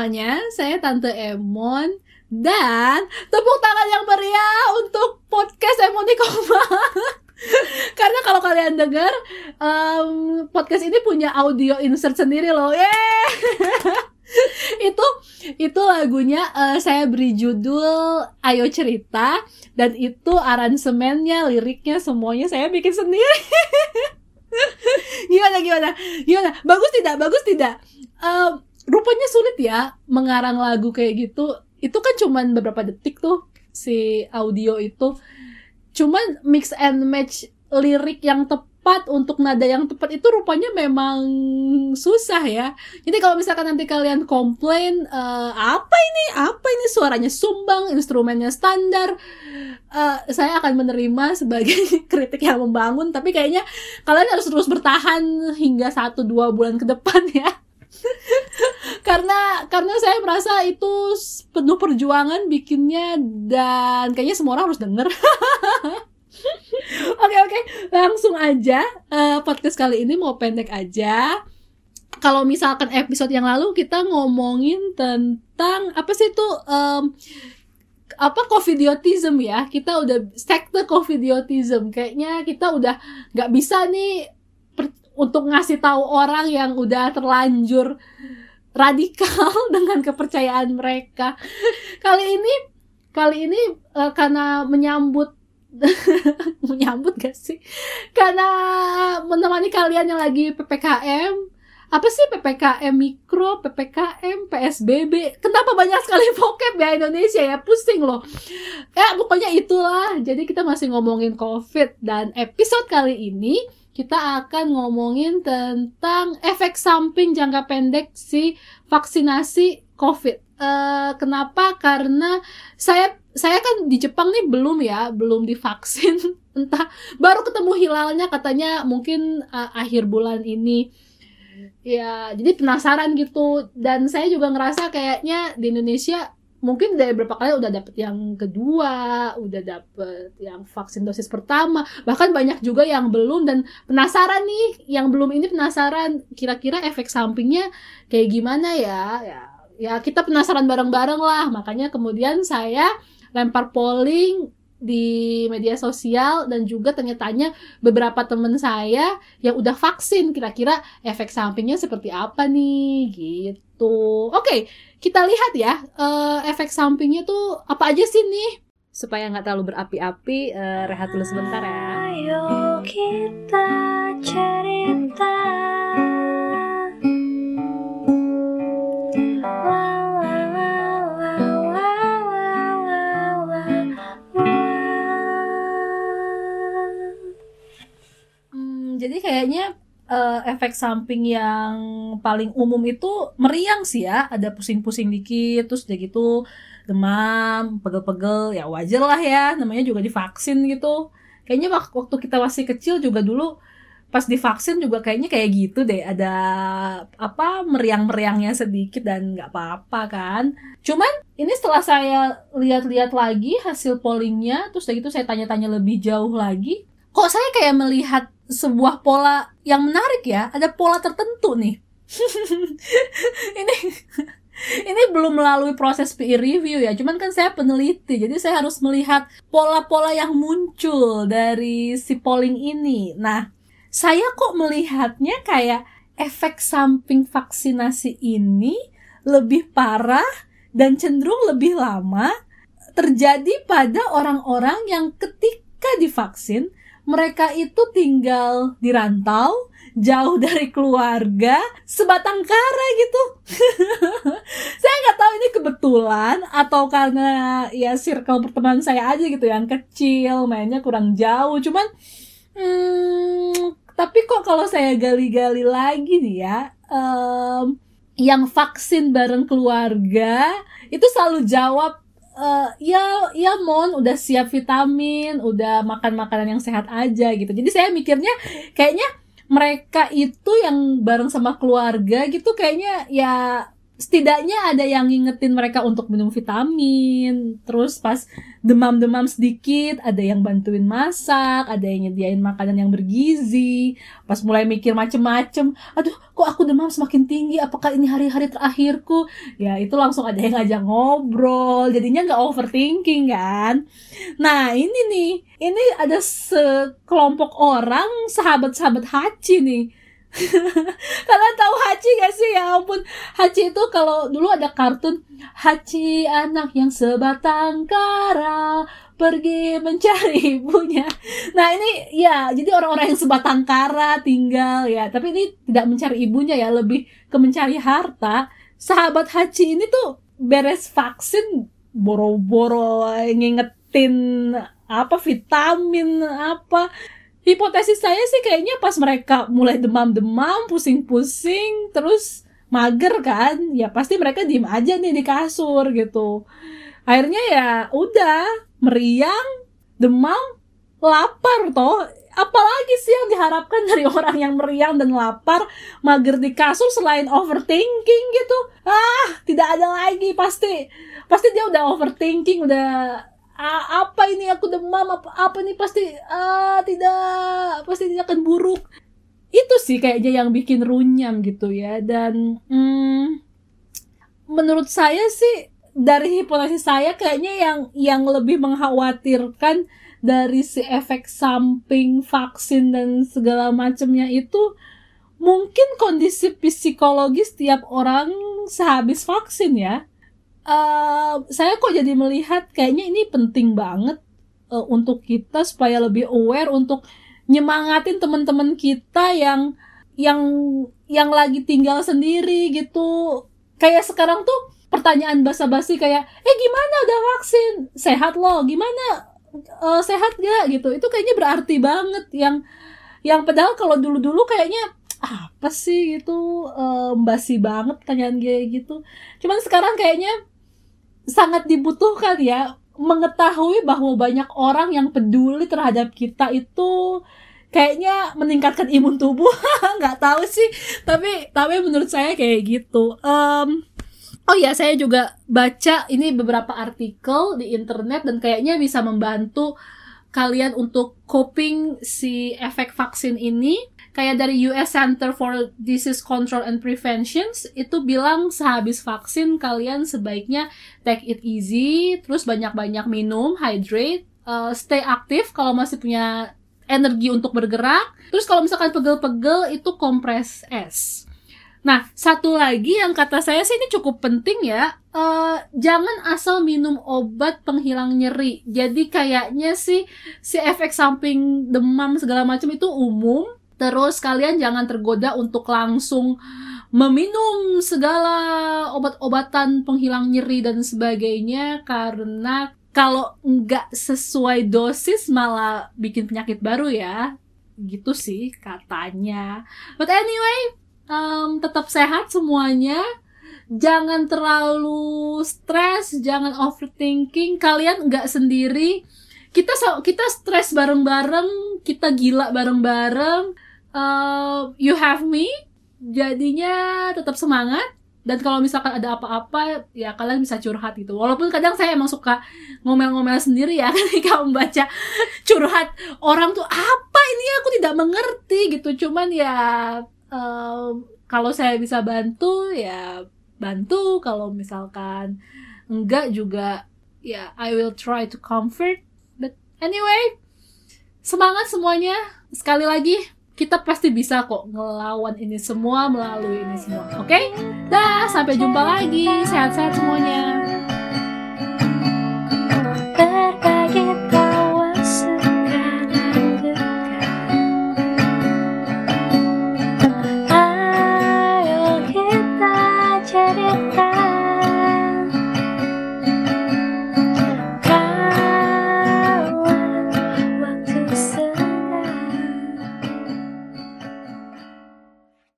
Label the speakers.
Speaker 1: semuanya, saya Tante Emon dan tepuk tangan yang meriah untuk podcast Emon di Koma. Karena kalau kalian dengar um, podcast ini punya audio insert sendiri loh. Yeay! itu itu lagunya uh, saya beri judul Ayo Cerita dan itu aransemennya, liriknya semuanya saya bikin sendiri. gimana gimana? Gimana? Bagus tidak? Bagus tidak? Uh, rupanya sulit ya mengarang lagu kayak gitu. Itu kan cuman beberapa detik tuh si audio itu. Cuman mix and match lirik yang tepat untuk nada yang tepat itu rupanya memang susah ya. Jadi kalau misalkan nanti kalian komplain uh, apa ini apa ini suaranya sumbang, instrumennya standar, uh, saya akan menerima sebagai kritik yang membangun. Tapi kayaknya kalian harus terus bertahan hingga satu dua bulan ke depan ya. karena karena saya merasa itu penuh perjuangan bikinnya dan kayaknya semua orang harus denger. Oke oke, langsung aja uh, podcast kali ini mau pendek aja. Kalau misalkan episode yang lalu kita ngomongin tentang apa sih itu um, apa covidiotism ya kita udah sekte covidiotism kayaknya kita udah nggak bisa nih untuk ngasih tahu orang yang udah terlanjur radikal dengan kepercayaan mereka kali ini kali ini uh, karena menyambut menyambut gak sih? Karena menemani kalian yang lagi PPKM, apa sih PPKM mikro, PPKM, PSBB? Kenapa banyak sekali vocab ya Indonesia ya? Pusing loh. Ya pokoknya itulah. Jadi kita masih ngomongin COVID dan episode kali ini kita akan ngomongin tentang efek samping jangka pendek si vaksinasi COVID. Uh, kenapa? Karena saya saya kan di Jepang nih belum ya, belum divaksin. Entah baru ketemu hilalnya katanya mungkin uh, akhir bulan ini. Ya, jadi penasaran gitu dan saya juga ngerasa kayaknya di Indonesia mungkin dari beberapa kali udah dapet yang kedua, udah dapet yang vaksin dosis pertama, bahkan banyak juga yang belum dan penasaran nih, yang belum ini penasaran kira-kira efek sampingnya kayak gimana ya? Ya, ya kita penasaran bareng-bareng lah, makanya kemudian saya lempar polling di media sosial dan juga tanya-tanya beberapa teman saya yang udah vaksin kira-kira efek sampingnya seperti apa nih gitu. Oke, kita lihat ya uh, efek sampingnya tuh apa aja sih nih supaya nggak terlalu berapi-api uh, rehat dulu sebentar ya. Ayo kita efek samping yang paling umum itu meriang sih ya. Ada pusing-pusing dikit terus udah gitu demam pegel-pegel ya wajar lah ya. Namanya juga divaksin gitu. Kayaknya waktu kita masih kecil juga dulu pas divaksin juga kayaknya kayak gitu deh. Ada apa meriang-meriangnya sedikit dan nggak apa-apa kan. Cuman ini setelah saya lihat-lihat lagi hasil pollingnya terus udah gitu saya tanya-tanya lebih jauh lagi kok saya kayak melihat sebuah pola yang menarik ya. Ada pola tertentu nih. ini ini belum melalui proses peer review ya. Cuman kan saya peneliti, jadi saya harus melihat pola-pola yang muncul dari si polling ini. Nah, saya kok melihatnya kayak efek samping vaksinasi ini lebih parah dan cenderung lebih lama terjadi pada orang-orang yang ketika divaksin mereka itu tinggal di rantau, jauh dari keluarga, sebatang kara gitu. saya nggak tahu ini kebetulan atau karena ya circle pertemanan saya aja gitu yang kecil, mainnya kurang jauh. Cuman, hmm, tapi kok kalau saya gali-gali lagi nih ya, um, yang vaksin bareng keluarga itu selalu jawab uh, ya ya mon udah siap vitamin udah makan makanan yang sehat aja gitu. Jadi saya mikirnya kayaknya mereka itu yang bareng sama keluarga gitu kayaknya ya setidaknya ada yang ngingetin mereka untuk minum vitamin. Terus pas demam-demam sedikit, ada yang bantuin masak, ada yang nyediain makanan yang bergizi. Pas mulai mikir macem-macem, aduh kok aku demam semakin tinggi, apakah ini hari-hari terakhirku? Ya itu langsung ada yang ngajak ngobrol, jadinya nggak overthinking kan. Nah ini nih, ini ada sekelompok orang, sahabat-sahabat Hachi nih, Kalian tahu Hachi gak sih? Ya ampun, Hachi itu kalau dulu ada kartun Hachi anak yang sebatang kara pergi mencari ibunya. Nah ini ya, jadi orang-orang yang sebatang kara tinggal ya, tapi ini tidak mencari ibunya ya, lebih ke mencari harta. Sahabat Hachi ini tuh beres vaksin boro-boro ngingetin apa vitamin apa hipotesis saya sih kayaknya pas mereka mulai demam-demam, pusing-pusing, terus mager kan, ya pasti mereka diem aja nih di kasur gitu. Akhirnya ya udah meriang, demam, lapar toh. Apalagi sih yang diharapkan dari orang yang meriang dan lapar, mager di kasur selain overthinking gitu. Ah, tidak ada lagi pasti. Pasti dia udah overthinking, udah ah, apa ini? Aku demam. Apa apa nih pasti ah tidak. Pasti tidak akan buruk. Itu sih kayaknya yang bikin runyam gitu ya. Dan hmm, menurut saya sih dari hipotesis saya kayaknya yang yang lebih mengkhawatirkan dari si efek samping vaksin dan segala macamnya itu mungkin kondisi psikologis tiap orang sehabis vaksin ya uh, saya kok jadi melihat kayaknya ini penting banget uh, untuk kita supaya lebih aware untuk nyemangatin teman-teman kita yang yang yang lagi tinggal sendiri gitu. Kayak sekarang tuh pertanyaan basa-basi kayak eh gimana udah vaksin? Sehat loh? Gimana? Uh, sehat gak gitu. Itu kayaknya berarti banget yang yang padahal kalau dulu-dulu kayaknya apa sih? Itu um, basi banget pertanyaan kayak gitu. Cuman sekarang kayaknya sangat dibutuhkan ya mengetahui bahwa banyak orang yang peduli terhadap kita itu kayaknya meningkatkan imun tubuh. Nggak tahu sih tapi tapi menurut saya kayak gitu. Um, oh ya saya juga baca ini beberapa artikel di internet dan kayaknya bisa membantu kalian untuk coping si efek vaksin ini kayak dari US Center for Disease Control and Prevention itu bilang sehabis vaksin kalian sebaiknya take it easy, terus banyak-banyak minum, hydrate, uh, stay aktif kalau masih punya energi untuk bergerak. Terus kalau misalkan pegel-pegel itu kompres es. Nah, satu lagi yang kata saya sih ini cukup penting ya, uh, jangan asal minum obat penghilang nyeri. Jadi kayaknya sih si efek samping demam segala macam itu umum, Terus kalian jangan tergoda untuk langsung meminum segala obat-obatan penghilang nyeri dan sebagainya karena kalau nggak sesuai dosis malah bikin penyakit baru ya. Gitu sih katanya. But anyway um, tetap sehat semuanya. Jangan terlalu stres jangan overthinking. Kalian nggak sendiri. Kita kita stres bareng-bareng kita gila bareng-bareng uh, you have me jadinya tetap semangat. Dan kalau misalkan ada apa-apa ya kalian bisa curhat gitu. Walaupun kadang saya emang suka ngomel-ngomel sendiri ya ketika membaca curhat. Orang tuh apa ini? Aku tidak mengerti gitu. Cuman ya uh, kalau saya bisa bantu ya bantu. Kalau misalkan enggak juga ya I will try to comfort. But anyway semangat semuanya. Sekali lagi kita pasti bisa kok ngelawan ini semua melalui ini semua. Oke? Okay? Dah, sampai jumpa lagi. Sehat-sehat semuanya.